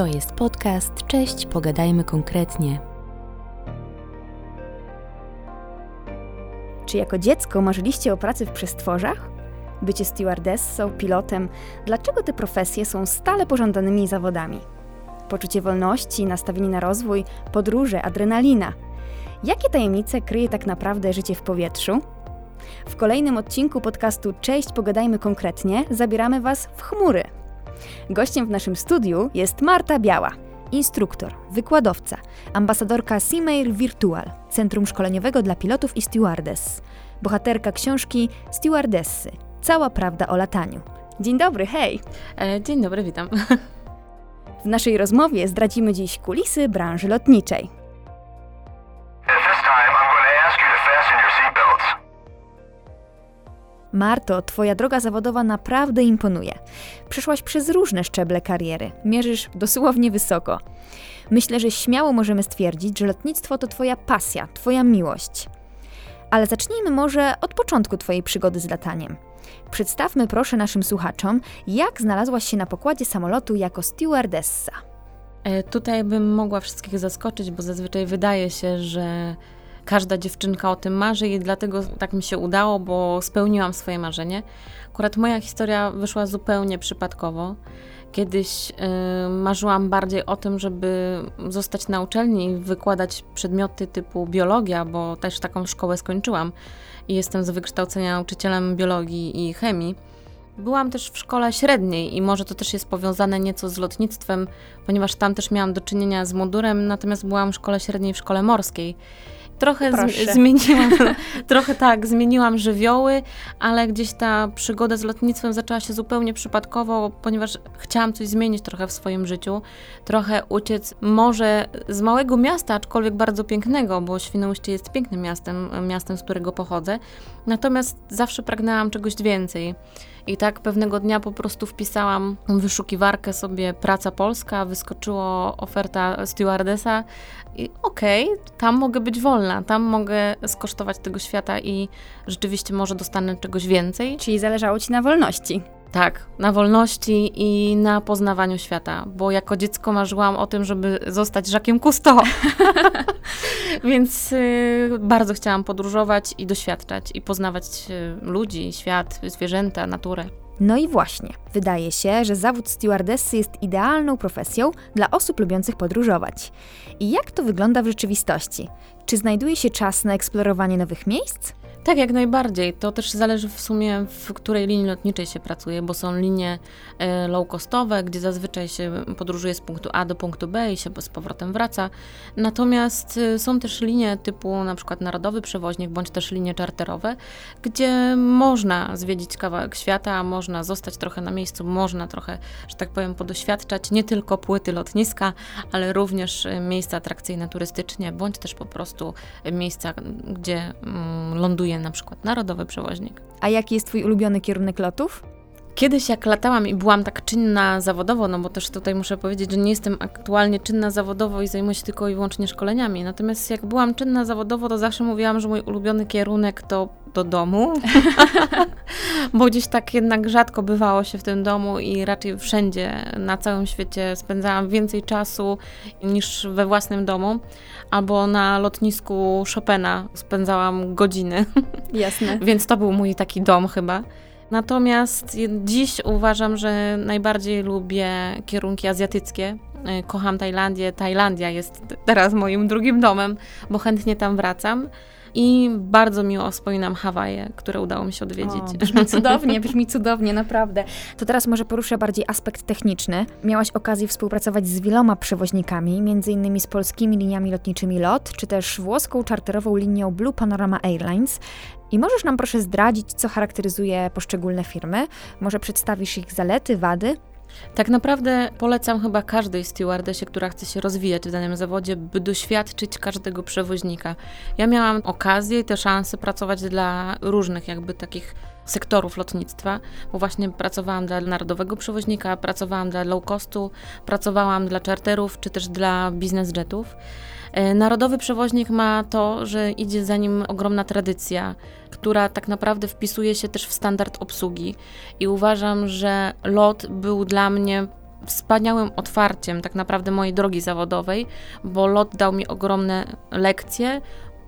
To jest podcast Cześć, pogadajmy konkretnie. Czy jako dziecko marzyliście o pracy w przestworzach? Bycie stewardessą, pilotem, dlaczego te profesje są stale pożądanymi zawodami? Poczucie wolności, nastawienie na rozwój, podróże, adrenalina. Jakie tajemnice kryje tak naprawdę życie w powietrzu? W kolejnym odcinku podcastu Cześć, pogadajmy konkretnie zabieramy Was w chmury. Gościem w naszym studiu jest Marta Biała, instruktor, wykładowca, ambasadorka Seamair Virtual, Centrum Szkoleniowego dla Pilotów i Stewardess, bohaterka książki Stewardessy – Cała prawda o lataniu. Dzień dobry, hej! E, dzień dobry, witam. W naszej rozmowie zdradzimy dziś kulisy branży lotniczej. Marto, twoja droga zawodowa naprawdę imponuje. Przeszłaś przez różne szczeble kariery, mierzysz dosłownie wysoko. Myślę, że śmiało możemy stwierdzić, że lotnictwo to twoja pasja, twoja miłość. Ale zacznijmy może od początku twojej przygody z lataniem. Przedstawmy proszę naszym słuchaczom, jak znalazłaś się na pokładzie samolotu jako stewardessa. E, tutaj bym mogła wszystkich zaskoczyć, bo zazwyczaj wydaje się, że każda dziewczynka o tym marzy i dlatego tak mi się udało, bo spełniłam swoje marzenie. Akurat moja historia wyszła zupełnie przypadkowo. Kiedyś y, marzyłam bardziej o tym, żeby zostać na uczelni i wykładać przedmioty typu biologia, bo też taką szkołę skończyłam i jestem z wykształcenia nauczycielem biologii i chemii. Byłam też w szkole średniej i może to też jest powiązane nieco z lotnictwem, ponieważ tam też miałam do czynienia z mundurem, natomiast byłam w szkole średniej w szkole morskiej. Trochę z, zmieniłam, trochę tak, zmieniłam żywioły, ale gdzieś ta przygoda z lotnictwem zaczęła się zupełnie przypadkowo, ponieważ chciałam coś zmienić trochę w swoim życiu, trochę uciec może z małego miasta, aczkolwiek bardzo pięknego, bo Świnoujście jest pięknym miastem, miastem, z którego pochodzę, natomiast zawsze pragnęłam czegoś więcej. I tak pewnego dnia po prostu wpisałam wyszukiwarkę sobie praca polska, wyskoczyło oferta stewardesa i okej, okay, tam mogę być wolna, tam mogę skosztować tego świata i rzeczywiście może dostanę czegoś więcej. Czyli zależało Ci na wolności. Tak, na wolności i na poznawaniu świata, bo jako dziecko marzyłam o tym, żeby zostać Jacques'em Cousteau. Więc y, bardzo chciałam podróżować i doświadczać i poznawać y, ludzi, świat, zwierzęta, naturę. No i właśnie, wydaje się, że zawód stewardessy jest idealną profesją dla osób lubiących podróżować. I jak to wygląda w rzeczywistości? Czy znajduje się czas na eksplorowanie nowych miejsc? Tak, jak najbardziej. To też zależy w sumie, w której linii lotniczej się pracuje, bo są linie e, low costowe, gdzie zazwyczaj się podróżuje z punktu A do punktu B i się z powrotem wraca. Natomiast e, są też linie typu na przykład narodowy przewoźnik, bądź też linie czarterowe, gdzie można zwiedzić kawałek świata, można zostać trochę na miejscu, można trochę, że tak powiem, podoświadczać nie tylko płyty lotniska, ale również e, miejsca atrakcyjne turystycznie, bądź też po prostu miejsca, gdzie mm, na przykład narodowy przewoźnik. A jaki jest Twój ulubiony kierunek lotów? Kiedyś jak latałam i byłam tak czynna zawodowo, no bo też tutaj muszę powiedzieć, że nie jestem aktualnie czynna zawodowo i zajmuję się tylko i wyłącznie szkoleniami. Natomiast jak byłam czynna zawodowo, to zawsze mówiłam, że mój ulubiony kierunek to do domu, bo gdzieś tak jednak rzadko bywało się w tym domu i raczej wszędzie na całym świecie spędzałam więcej czasu niż we własnym domu, albo na lotnisku Chopina spędzałam godziny. Jasne. Więc to był mój taki dom chyba. Natomiast dziś uważam, że najbardziej lubię kierunki azjatyckie. E, kocham Tajlandię. Tajlandia jest teraz moim drugim domem, bo chętnie tam wracam. I bardzo miło wspominam Hawaje, które udało mi się odwiedzić. O, brzmi cudownie, brzmi cudownie, naprawdę. To teraz może poruszę bardziej aspekt techniczny. Miałaś okazję współpracować z wieloma przewoźnikami, innymi z polskimi liniami lotniczymi LOT, czy też włoską czarterową linią Blue Panorama Airlines. I możesz nam proszę zdradzić, co charakteryzuje poszczególne firmy? Może przedstawisz ich zalety, wady? Tak naprawdę polecam chyba każdej stewardessie, która chce się rozwijać w danym zawodzie, by doświadczyć każdego przewoźnika. Ja miałam okazję i te szanse pracować dla różnych jakby takich sektorów lotnictwa, bo właśnie pracowałam dla narodowego przewoźnika, pracowałam dla low costu, pracowałam dla charterów czy też dla business jetów. E, narodowy przewoźnik ma to, że idzie za nim ogromna tradycja, która tak naprawdę wpisuje się też w standard obsługi. I uważam, że lot był dla mnie wspaniałym otwarciem tak naprawdę mojej drogi zawodowej, bo lot dał mi ogromne lekcje,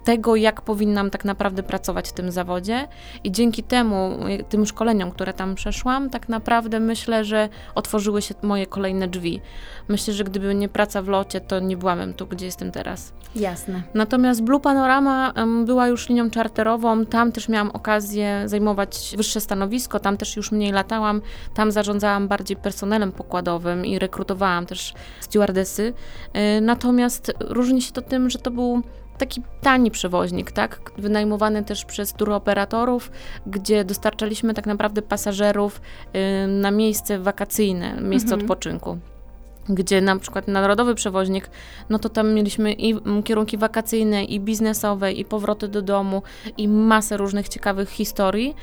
tego, jak powinnam tak naprawdę pracować w tym zawodzie. I dzięki temu, tym szkoleniom, które tam przeszłam, tak naprawdę myślę, że otworzyły się moje kolejne drzwi. Myślę, że gdyby nie praca w locie, to nie byłabym tu, gdzie jestem teraz. Jasne. Natomiast Blue Panorama była już linią czarterową, tam też miałam okazję zajmować wyższe stanowisko, tam też już mniej latałam, tam zarządzałam bardziej personelem pokładowym i rekrutowałam też stewardesy. Yy, natomiast różni się to tym, że to był taki tani przewoźnik, tak? Wynajmowany też przez turoperatorów, gdzie dostarczaliśmy tak naprawdę pasażerów y, na miejsce wakacyjne, miejsce mhm. odpoczynku gdzie na przykład narodowy przewoźnik, no to tam mieliśmy i kierunki wakacyjne, i biznesowe, i powroty do domu, i masę różnych ciekawych historii,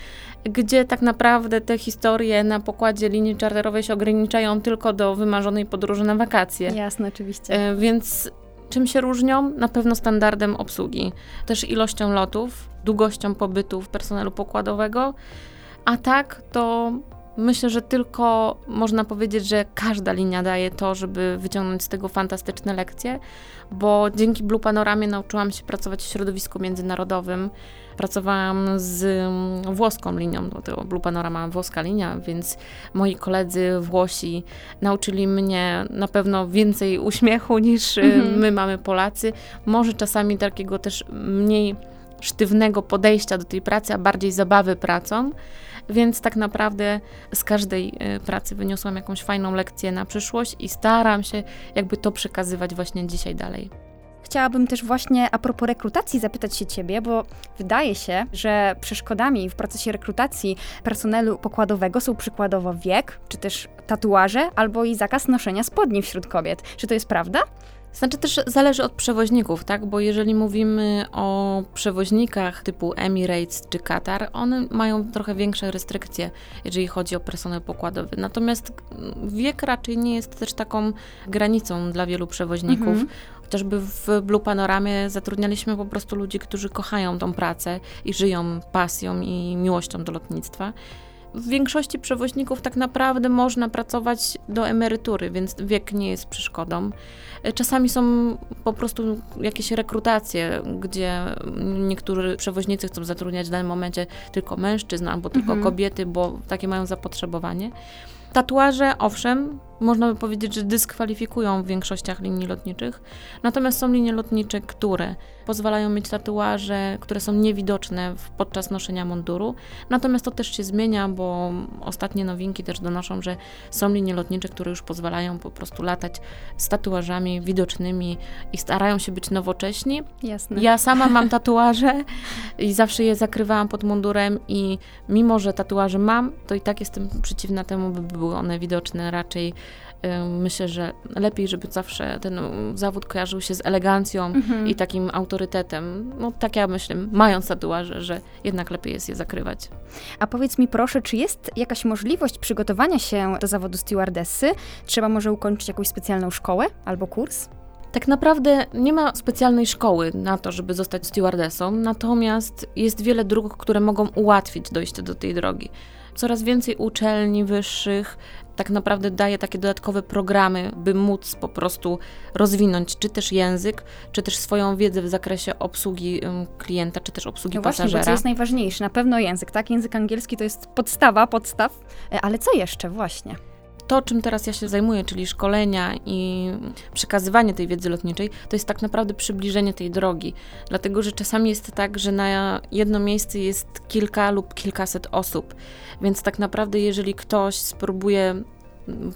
gdzie tak naprawdę te historie na pokładzie linii czarterowej się ograniczają tylko do wymarzonej podróży na wakacje. Jasne, oczywiście. E, więc Czym się różnią? Na pewno standardem obsługi, też ilością lotów, długością pobytów personelu pokładowego, a tak to myślę, że tylko można powiedzieć, że każda linia daje to, żeby wyciągnąć z tego fantastyczne lekcje, bo dzięki Blue Panoramie nauczyłam się pracować w środowisku międzynarodowym, Pracowałam z włoską linią, bo to Blue Panorama włoska linia, więc moi koledzy Włosi nauczyli mnie na pewno więcej uśmiechu niż y, mhm. my mamy Polacy. Może czasami takiego też mniej sztywnego podejścia do tej pracy, a bardziej zabawy pracą. Więc tak naprawdę z każdej y, pracy wyniosłam jakąś fajną lekcję na przyszłość i staram się jakby to przekazywać właśnie dzisiaj dalej. Chciałabym też właśnie a propos rekrutacji zapytać się Ciebie, bo wydaje się, że przeszkodami w procesie rekrutacji personelu pokładowego są przykładowo wiek, czy też tatuaże, albo i zakaz noszenia spodni wśród kobiet. Czy to jest prawda? Znaczy też zależy od przewoźników, tak? Bo jeżeli mówimy o przewoźnikach typu Emirates czy Qatar, one mają trochę większe restrykcje, jeżeli chodzi o personel pokładowy. Natomiast wiek raczej nie jest też taką granicą dla wielu przewoźników. Mhm. Chociażby w Blue Panoramie zatrudnialiśmy po prostu ludzi, którzy kochają tą pracę i żyją pasją i miłością do lotnictwa. W większości przewoźników tak naprawdę można pracować do emerytury, więc wiek nie jest przeszkodą. Czasami są po prostu jakieś rekrutacje, gdzie niektórzy przewoźnicy chcą zatrudniać w danym momencie tylko mężczyzn albo tylko mhm. kobiety, bo takie mają zapotrzebowanie. Tatuaże, owszem, można by powiedzieć, że dyskwalifikują w większościach linii lotniczych. Natomiast są linie lotnicze, które pozwalają mieć tatuaże, które są niewidoczne podczas noszenia munduru. Natomiast to też się zmienia, bo ostatnie nowinki też donoszą, że są linie lotnicze, które już pozwalają po prostu latać z tatuażami widocznymi i starają się być nowocześni. Jasne. Ja sama mam tatuaże i zawsze je zakrywałam pod mundurem i mimo, że tatuaże mam, to i tak jestem przeciwna temu, by były one widoczne raczej Myślę, że lepiej, żeby zawsze ten zawód kojarzył się z elegancją mhm. i takim autorytetem. No tak ja myślę, mając tatuaże, że jednak lepiej jest je zakrywać. A powiedz mi proszę, czy jest jakaś możliwość przygotowania się do zawodu stewardessy? Trzeba może ukończyć jakąś specjalną szkołę albo kurs? Tak naprawdę nie ma specjalnej szkoły na to, żeby zostać stewardessą, natomiast jest wiele dróg, które mogą ułatwić dojście do tej drogi. Coraz więcej uczelni wyższych tak naprawdę daje takie dodatkowe programy, by móc po prostu rozwinąć czy też język, czy też swoją wiedzę w zakresie obsługi klienta, czy też obsługi no pasażera. Właśnie, bo co jest najważniejsze? Na pewno język, tak? Język angielski to jest podstawa, podstaw, e, ale co jeszcze właśnie? To, czym teraz ja się zajmuję, czyli szkolenia i przekazywanie tej wiedzy lotniczej, to jest tak naprawdę przybliżenie tej drogi. Dlatego, że czasami jest tak, że na jedno miejsce jest kilka lub kilkaset osób. Więc tak naprawdę, jeżeli ktoś spróbuje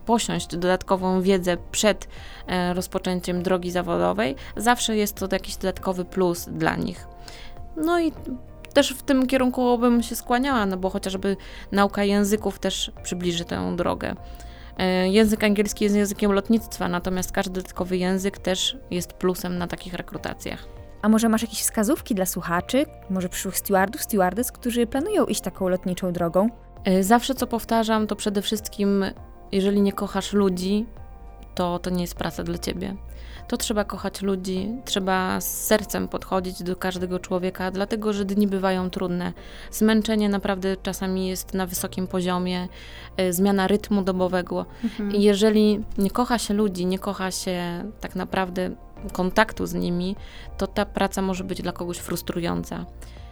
posiąść dodatkową wiedzę przed e, rozpoczęciem drogi zawodowej, zawsze jest to jakiś dodatkowy plus dla nich. No i też w tym kierunku bym się skłaniała, no bo chociażby nauka języków też przybliży tę drogę. E, język angielski jest językiem lotnictwa, natomiast każdy dodatkowy język też jest plusem na takich rekrutacjach. A może masz jakieś wskazówki dla słuchaczy, może przyszłych stewardów, stewardes, którzy planują iść taką lotniczą drogą? E, zawsze co powtarzam, to przede wszystkim, jeżeli nie kochasz ludzi, to to nie jest praca dla ciebie. To trzeba kochać ludzi, trzeba z sercem podchodzić do każdego człowieka, dlatego że dni bywają trudne. Zmęczenie naprawdę czasami jest na wysokim poziomie, y, zmiana rytmu dobowego. Mhm. Jeżeli nie kocha się ludzi, nie kocha się tak naprawdę kontaktu z nimi, to ta praca może być dla kogoś frustrująca.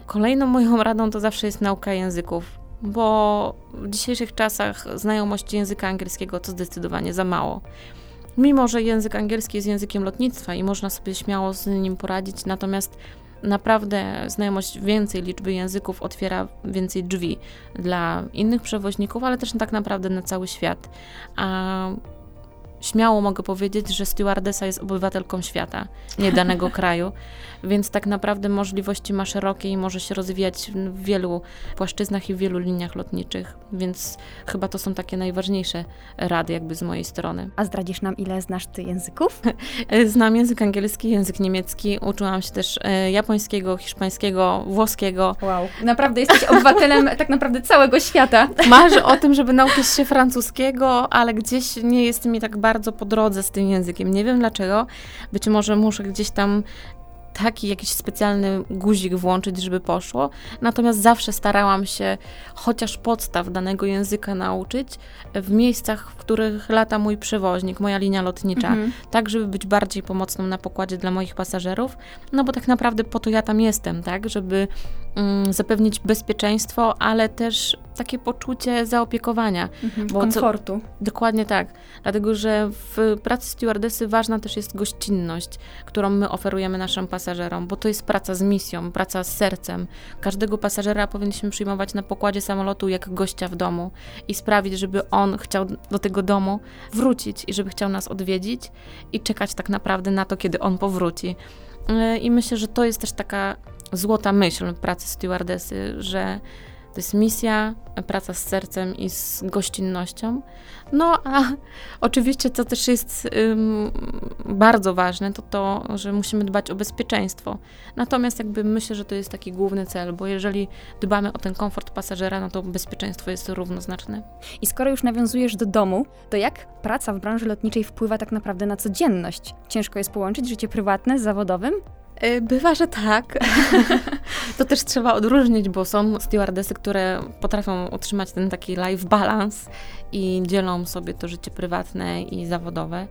Kolejną moją radą to zawsze jest nauka języków, bo w dzisiejszych czasach znajomość języka angielskiego to zdecydowanie za mało. Mimo, że język angielski jest językiem lotnictwa i można sobie śmiało z nim poradzić, natomiast naprawdę znajomość więcej liczby języków otwiera więcej drzwi dla innych przewoźników, ale też tak naprawdę na cały świat. A śmiało mogę powiedzieć, że stewardesa jest obywatelką świata, nie danego kraju, więc tak naprawdę możliwości ma szerokie i może się rozwijać w wielu płaszczyznach i w wielu liniach lotniczych, więc chyba to są takie najważniejsze rady jakby z mojej strony. A zdradzisz nam, ile znasz ty języków? Znam język angielski, język niemiecki, uczyłam się też e, japońskiego, hiszpańskiego, włoskiego. Wow, naprawdę jesteś obywatelem tak naprawdę całego świata. Marzę o tym, żeby nauczyć się francuskiego, ale gdzieś nie jest mi tak bardzo bardzo po drodze z tym językiem. Nie wiem dlaczego. Być może muszę gdzieś tam taki jakiś specjalny guzik włączyć, żeby poszło. Natomiast zawsze starałam się chociaż podstaw danego języka nauczyć w miejscach, w których lata mój przewoźnik, moja linia lotnicza, mhm. tak żeby być bardziej pomocną na pokładzie dla moich pasażerów. No bo tak naprawdę po to ja tam jestem, tak, żeby zapewnić bezpieczeństwo, ale też takie poczucie zaopiekowania. Mhm, komfortu. Co, dokładnie tak. Dlatego, że w pracy stewardesy ważna też jest gościnność, którą my oferujemy naszym pasażerom, bo to jest praca z misją, praca z sercem. Każdego pasażera powinniśmy przyjmować na pokładzie samolotu jak gościa w domu i sprawić, żeby on chciał do tego domu wrócić i żeby chciał nas odwiedzić i czekać tak naprawdę na to, kiedy on powróci. E, I myślę, że to jest też taka złota myśl pracy stewardesy, że to jest misja, praca z sercem i z gościnnością. No a oczywiście, co też jest ym, bardzo ważne, to to, że musimy dbać o bezpieczeństwo. Natomiast jakby myślę, że to jest taki główny cel, bo jeżeli dbamy o ten komfort pasażera, no to bezpieczeństwo jest równoznaczne. I skoro już nawiązujesz do domu, to jak praca w branży lotniczej wpływa tak naprawdę na codzienność? Ciężko jest połączyć życie prywatne z zawodowym? Y, bywa, że tak. to też trzeba odróżnić, bo są stewardesy, które potrafią utrzymać ten taki life balance i dzielą sobie to życie prywatne i zawodowe.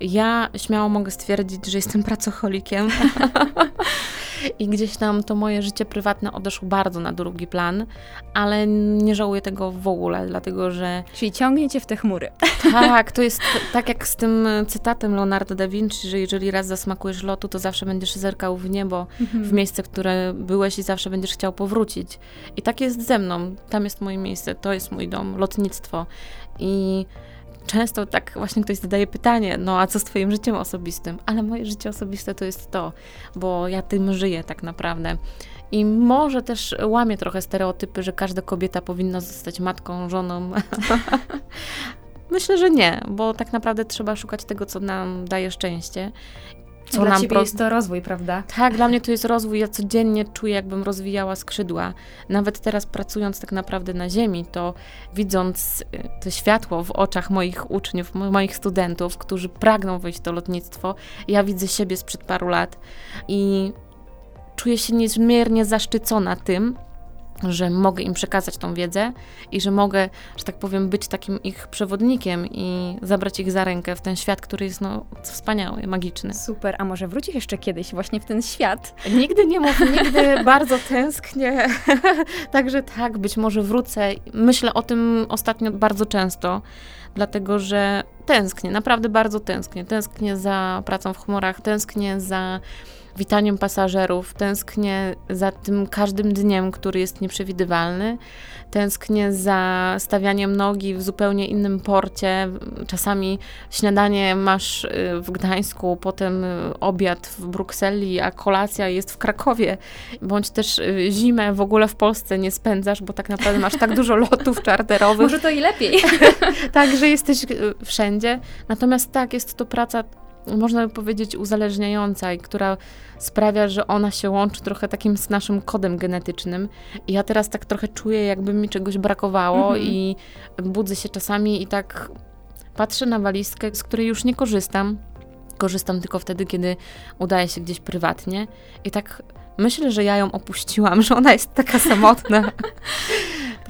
Ja śmiało mogę stwierdzić, że jestem pracocholikiem i gdzieś tam to moje życie prywatne odeszło bardzo na drugi plan, ale nie żałuję tego w ogóle, dlatego że... Czyli ciągnie cię w te chmury. Tak, to jest tak jak z tym cytatem Leonardo da Vinci, że jeżeli raz zasmakujesz lotu, to zawsze będziesz zerkał w niebo, mhm. w miejsce, które byłeś i zawsze będziesz chciał powrócić. I tak jest ze mną. Tam jest moje miejsce, to jest mój dom, lotnictwo. I często tak właśnie ktoś zadaje pytanie, no a co z twoim życiem osobistym? Ale moje życie osobiste to jest to, bo ja tym żyję tak naprawdę. I może też łamie trochę stereotypy, że każda kobieta powinna zostać matką, żoną. Myślę, że nie, bo tak naprawdę trzeba szukać tego, co nam daje szczęście. Co dla nam ciebie pro... jest to rozwój, prawda? Tak, dla mnie to jest rozwój. Ja codziennie czuję, jakbym rozwijała skrzydła. Nawet teraz pracując tak naprawdę na ziemi, to widząc y, to światło w oczach moich uczniów, moich studentów, którzy pragną wejść to lotnictwo, ja widzę siebie sprzed paru lat i czuję się niezmiernie zaszczycona tym, że mogę im przekazać tą wiedzę i że mogę, że tak powiem, być takim ich przewodnikiem i zabrać ich za rękę w ten świat, który jest no, wspaniały, magiczny. Super, a może wrócisz jeszcze kiedyś właśnie w ten świat? Nigdy nie mów, nigdy bardzo tęsknię. Także tak, być może wrócę. Myślę o tym ostatnio bardzo często, dlatego że tęsknię, naprawdę bardzo tęsknię. Tęsknię za pracą w chmurach, tęsknię za witaniem pasażerów, tęsknię za tym każdym dniem, który jest nieprzewidywalny, tęsknię za stawianiem nogi w zupełnie innym porcie. Czasami śniadanie masz y, w Gdańsku, potem y, obiad w Brukseli, a kolacja jest w Krakowie, bądź też y, zimę w ogóle w Polsce nie spędzasz, bo tak naprawdę masz tak dużo lotów czarterowych. Może to i lepiej. tak, że jesteś wszędzie. Natomiast tak, jest to praca można by powiedzieć, uzależniająca i która sprawia, że ona się łączy trochę takim z naszym kodem genetycznym. I ja teraz tak trochę czuję, jakby mi czegoś brakowało mhm. i budzę się czasami i tak patrzę na walizkę, z której już nie korzystam. Korzystam tylko wtedy, kiedy udaje się gdzieś prywatnie. I tak myślę, że ja ją opuściłam, że ona jest taka samotna.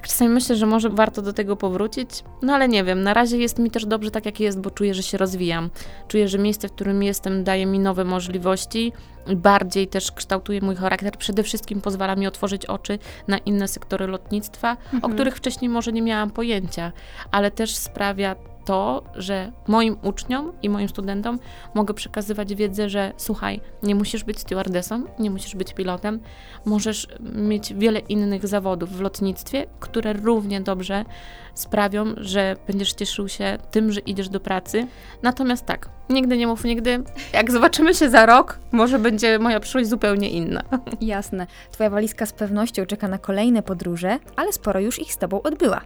tak czasami myślę, że może warto do tego powrócić, no ale nie wiem, na razie jest mi też dobrze tak, jak jest, bo czuję, że się rozwijam. Czuję, że miejsce, w którym jestem, daje mi nowe możliwości, bardziej też kształtuje mój charakter. Przede wszystkim pozwala mi otworzyć oczy na inne sektory lotnictwa, mhm. o których wcześniej może nie miałam pojęcia, ale też sprawia to, że moim uczniom i moim studentom mogę przekazywać wiedzę, że słuchaj, nie musisz być stewardessą, nie musisz być pilotem, możesz mieć wiele innych zawodów w lotnictwie, które równie dobrze sprawią, że będziesz cieszył się tym, że idziesz do pracy. Natomiast tak, nigdy nie mów nigdy. Jak zobaczymy się za rok, może będzie moja przyszłość zupełnie inna. Jasne. Twoja walizka z pewnością czeka na kolejne podróże, ale sporo już ich z tobą odbyła.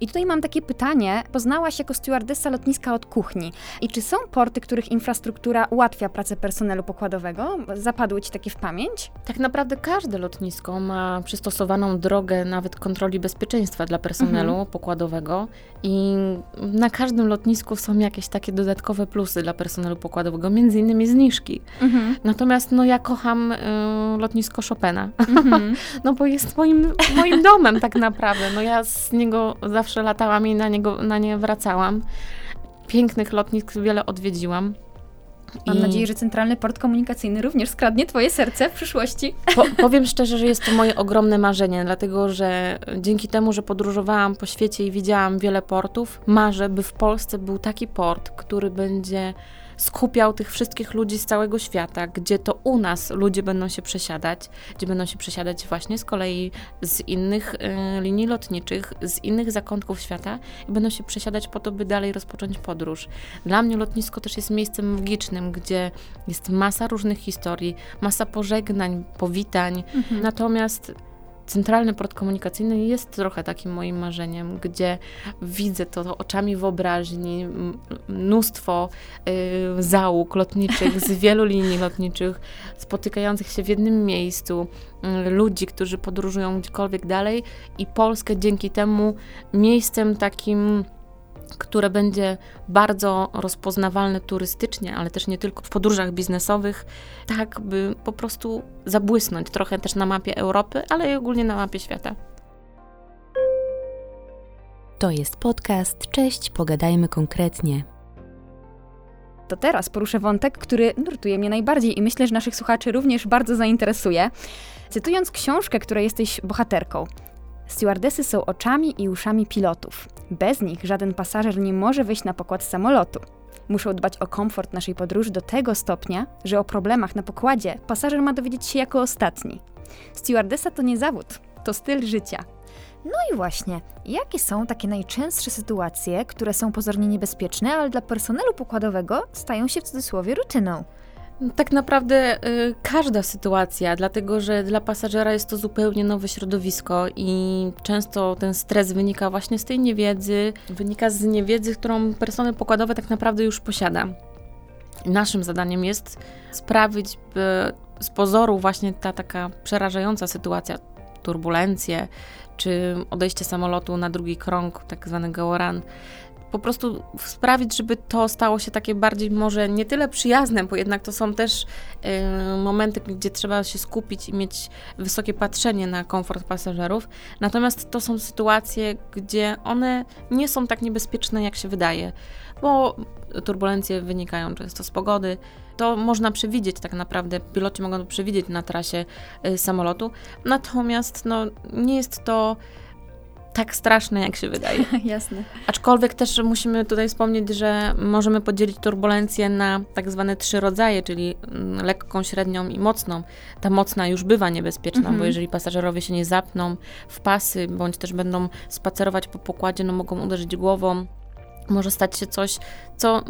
I tutaj mam takie pytanie. Poznałaś jako stewardessa lotniska od kuchni. I czy są porty, których infrastruktura ułatwia pracę personelu pokładowego? Zapadły Ci takie w pamięć? Tak naprawdę każde lotnisko ma przystosowaną drogę nawet kontroli bezpieczeństwa dla personelu mhm. pokładowego i na każdym lotnisku są jakieś takie dodatkowe plusy dla personelu pokładowego, między innymi zniżki. Mhm. Natomiast no ja kocham y, lotnisko Chopina, mhm. no bo jest moim, moim domem tak naprawdę. No ja z niego zawsze latałam i na, niego, na nie wracałam. Pięknych lotnisk wiele odwiedziłam. Mam I... nadzieję, że Centralny Port Komunikacyjny również skradnie Twoje serce w przyszłości. Po, powiem szczerze, że jest to moje ogromne marzenie, dlatego że dzięki temu, że podróżowałam po świecie i widziałam wiele portów, marzę, by w Polsce był taki port, który będzie skupiał tych wszystkich ludzi z całego świata, gdzie to u nas ludzie będą się przesiadać, gdzie będą się przesiadać właśnie z kolei z innych y, linii lotniczych, z innych zakątków świata i będą się przesiadać po to, by dalej rozpocząć podróż. Dla mnie lotnisko też jest miejscem magicznym, gdzie jest masa różnych historii, masa pożegnań, powitań. Mhm. Natomiast Centralny port komunikacyjny jest trochę takim moim marzeniem, gdzie widzę to oczami wyobraźni, mnóstwo y, załóg lotniczych z wielu linii lotniczych, spotykających się w jednym miejscu, y, ludzi, którzy podróżują gdziekolwiek dalej i Polskę dzięki temu miejscem takim które będzie bardzo rozpoznawalne turystycznie, ale też nie tylko w podróżach biznesowych, tak by po prostu zabłysnąć trochę też na mapie Europy, ale i ogólnie na mapie świata. To jest podcast. Cześć, pogadajmy konkretnie. To teraz poruszę wątek, który nurtuje mnie najbardziej i myślę, że naszych słuchaczy również bardzo zainteresuje. Cytując książkę, której jesteś bohaterką. Stewardesy są oczami i uszami pilotów. Bez nich żaden pasażer nie może wyjść na pokład samolotu. Muszą dbać o komfort naszej podróży do tego stopnia, że o problemach na pokładzie pasażer ma dowiedzieć się jako ostatni. Stewardesa to nie zawód, to styl życia. No i właśnie, jakie są takie najczęstsze sytuacje, które są pozornie niebezpieczne, ale dla personelu pokładowego stają się w cudzysłowie rutyną? Tak naprawdę y, każda sytuacja, dlatego że dla pasażera jest to zupełnie nowe środowisko i często ten stres wynika właśnie z tej niewiedzy, wynika z niewiedzy, którą personel pokładowy tak naprawdę już posiada. Naszym zadaniem jest sprawić, by z pozoru właśnie ta taka przerażająca sytuacja, turbulencje, czy odejście samolotu na drugi krąg, tak zwany go run, po prostu sprawić, żeby to stało się takie bardziej może nie tyle przyjazne, bo jednak to są też y, momenty, gdzie trzeba się skupić i mieć wysokie patrzenie na komfort pasażerów. Natomiast to są sytuacje, gdzie one nie są tak niebezpieczne, jak się wydaje, bo turbulencje wynikają często z pogody. To można przewidzieć tak naprawdę, piloci mogą to przewidzieć na trasie y, samolotu. Natomiast no, nie jest to tak straszne, jak się wydaje. Jasne. Aczkolwiek też musimy tutaj wspomnieć, że możemy podzielić turbulencję na tak zwane trzy rodzaje, czyli mm, lekką, średnią i mocną. Ta mocna już bywa niebezpieczna, mhm. bo jeżeli pasażerowie się nie zapną w pasy, bądź też będą spacerować po pokładzie, no mogą uderzyć głową, może stać się coś, co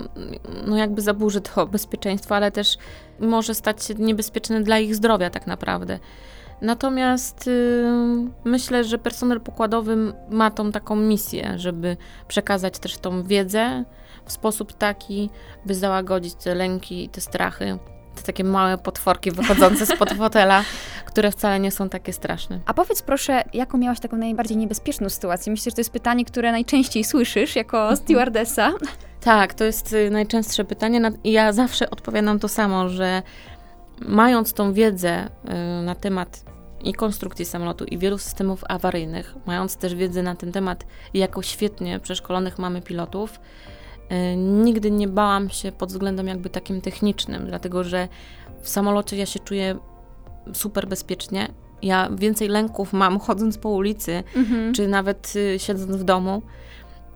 no jakby zaburzy to bezpieczeństwo, ale też może stać się niebezpieczne dla ich zdrowia tak naprawdę. Natomiast y, myślę, że personel pokładowy ma tą taką misję, żeby przekazać też tą wiedzę w sposób taki, by załagodzić te lęki i te strachy. Te takie małe potworki wychodzące spod fotela, które wcale nie są takie straszne. A powiedz proszę, jaką miałaś taką najbardziej niebezpieczną sytuację? Myślę, że to jest pytanie, które najczęściej słyszysz jako mhm. stewardessa. Tak, to jest y, najczęstsze pytanie i ja zawsze odpowiadam to samo, że mając tą wiedzę y, na temat i konstrukcji samolotu, i wielu systemów awaryjnych, mając też wiedzę na ten temat, jako świetnie przeszkolonych mamy pilotów, y, nigdy nie bałam się pod względem jakby takim technicznym, dlatego że w samolocie ja się czuję super bezpiecznie. Ja więcej lęków mam chodząc po ulicy, mhm. czy nawet y, siedząc w domu,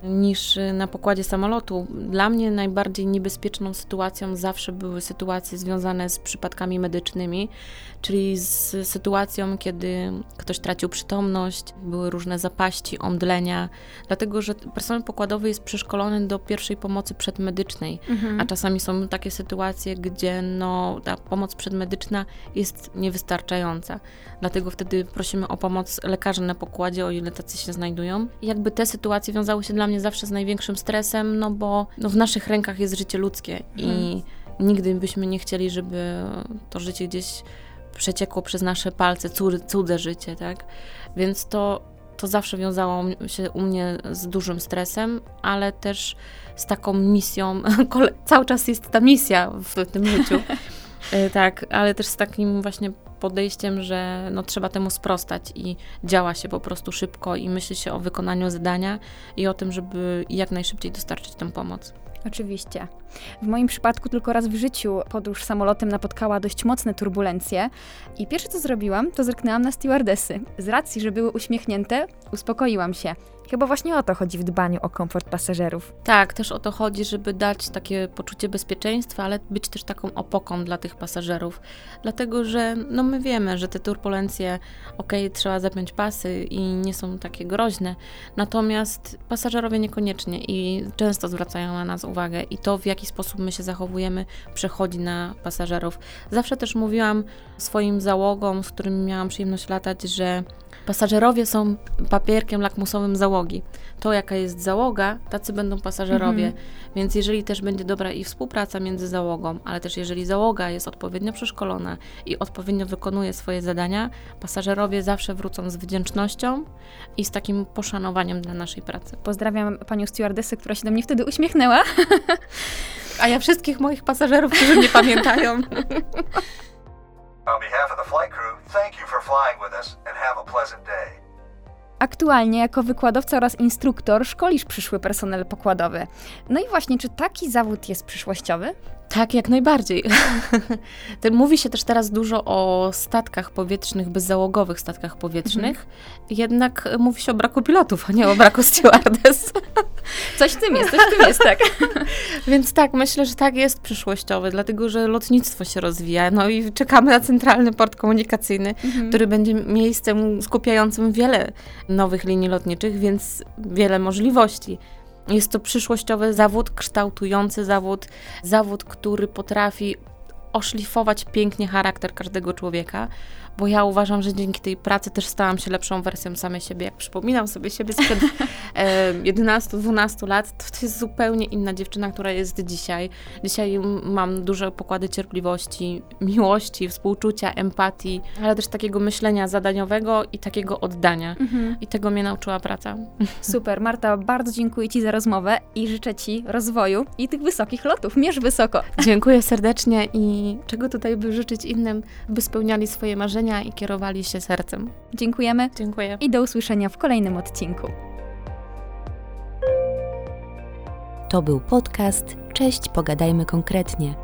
niż na pokładzie samolotu. Dla mnie najbardziej niebezpieczną sytuacją zawsze były sytuacje związane z przypadkami medycznymi, czyli z sytuacją, kiedy ktoś tracił przytomność, były różne zapaści, omdlenia, dlatego że personel pokładowy jest przeszkolony do pierwszej pomocy przedmedycznej, mhm. a czasami są takie sytuacje, gdzie no, ta pomoc przedmedyczna jest niewystarczająca. Dlatego wtedy prosimy o pomoc lekarzy na pokładzie, o ile tacy się znajdują. I jakby te sytuacje wiązały się dla mnie zawsze z największym stresem, no bo no, w naszych rękach jest życie ludzkie mhm. i nigdy byśmy nie chcieli, żeby to życie gdzieś przeciekło przez nasze palce, cudze, cudze życie, tak? Więc to, to zawsze wiązało się u mnie z dużym stresem, ale też z taką misją, cały czas jest ta misja w tym życiu, e, tak, ale też z takim właśnie podejściem, że no, trzeba temu sprostać i działa się po prostu szybko i myśli się o wykonaniu zadania i o tym, żeby jak najszybciej dostarczyć tę pomoc. Oczywiście. W moim przypadku tylko raz w życiu podróż samolotem napotkała dość mocne turbulencje i pierwsze co zrobiłam, to zerknęłam na stewardesy. Z racji, że były uśmiechnięte, uspokoiłam się. Chyba właśnie o to chodzi w dbaniu o komfort pasażerów. Tak, też o to chodzi, żeby dać takie poczucie bezpieczeństwa, ale być też taką opoką dla tych pasażerów. Dlatego, że no my wiemy, że te turbulencje, okej, okay, trzeba zapiąć pasy i nie są takie groźne, natomiast pasażerowie niekoniecznie i często zwracają na nas uwagę i to, w jaki sposób my się zachowujemy, przechodzi na pasażerów. Zawsze też mówiłam swoim załogom, z którymi miałam przyjemność latać, że Pasażerowie są papierkiem lakmusowym załogi. To, jaka jest załoga, tacy będą pasażerowie. Mhm. Więc jeżeli też będzie dobra i współpraca między załogą, ale też jeżeli załoga jest odpowiednio przeszkolona i odpowiednio wykonuje swoje zadania, pasażerowie zawsze wrócą z wdzięcznością i z takim poszanowaniem dla naszej pracy. Pozdrawiam panią stewardessę, która się do mnie wtedy uśmiechnęła. A ja wszystkich moich pasażerów, którzy mnie pamiętają. On behalf of the flight crew, thank you for flying with us and have a pleasant day. Aktualnie jako wykładowca oraz instruktor szkolisz przyszły personel pokładowy. No i właśnie, czy taki zawód jest przyszłościowy? Tak, jak najbardziej. Mówi się też teraz dużo o statkach powietrznych, bezzałogowych statkach powietrznych, mhm. jednak mówi się o braku pilotów, a nie o braku stewardess. Coś w tym jest, coś w tym jest, tak. Więc tak, myślę, że tak jest przyszłościowy, dlatego że lotnictwo się rozwija, no i czekamy na centralny port komunikacyjny, mhm. który będzie miejscem skupiającym wiele nowych linii lotniczych, więc wiele możliwości. Jest to przyszłościowy zawód, kształtujący zawód, zawód, który potrafi oszlifować pięknie charakter każdego człowieka, bo ja uważam, że dzięki tej pracy też stałam się lepszą wersją samej siebie. Jak przypominam sobie siebie sprzed e, 11-12 lat, to, to jest zupełnie inna dziewczyna, która jest dzisiaj. Dzisiaj mam duże pokłady cierpliwości, miłości, współczucia, empatii, ale też takiego myślenia zadaniowego i takiego oddania. Mhm. I tego mnie nauczyła praca. Super, Marta, bardzo dziękuję Ci za rozmowę i życzę Ci rozwoju i tych wysokich lotów. Mierz wysoko. Dziękuję serdecznie i czego tutaj by życzyć innym, by spełniali swoje marzenia i kierowali się sercem. Dziękujemy. Dziękuję. I do usłyszenia w kolejnym odcinku. To był podcast Cześć, pogadajmy konkretnie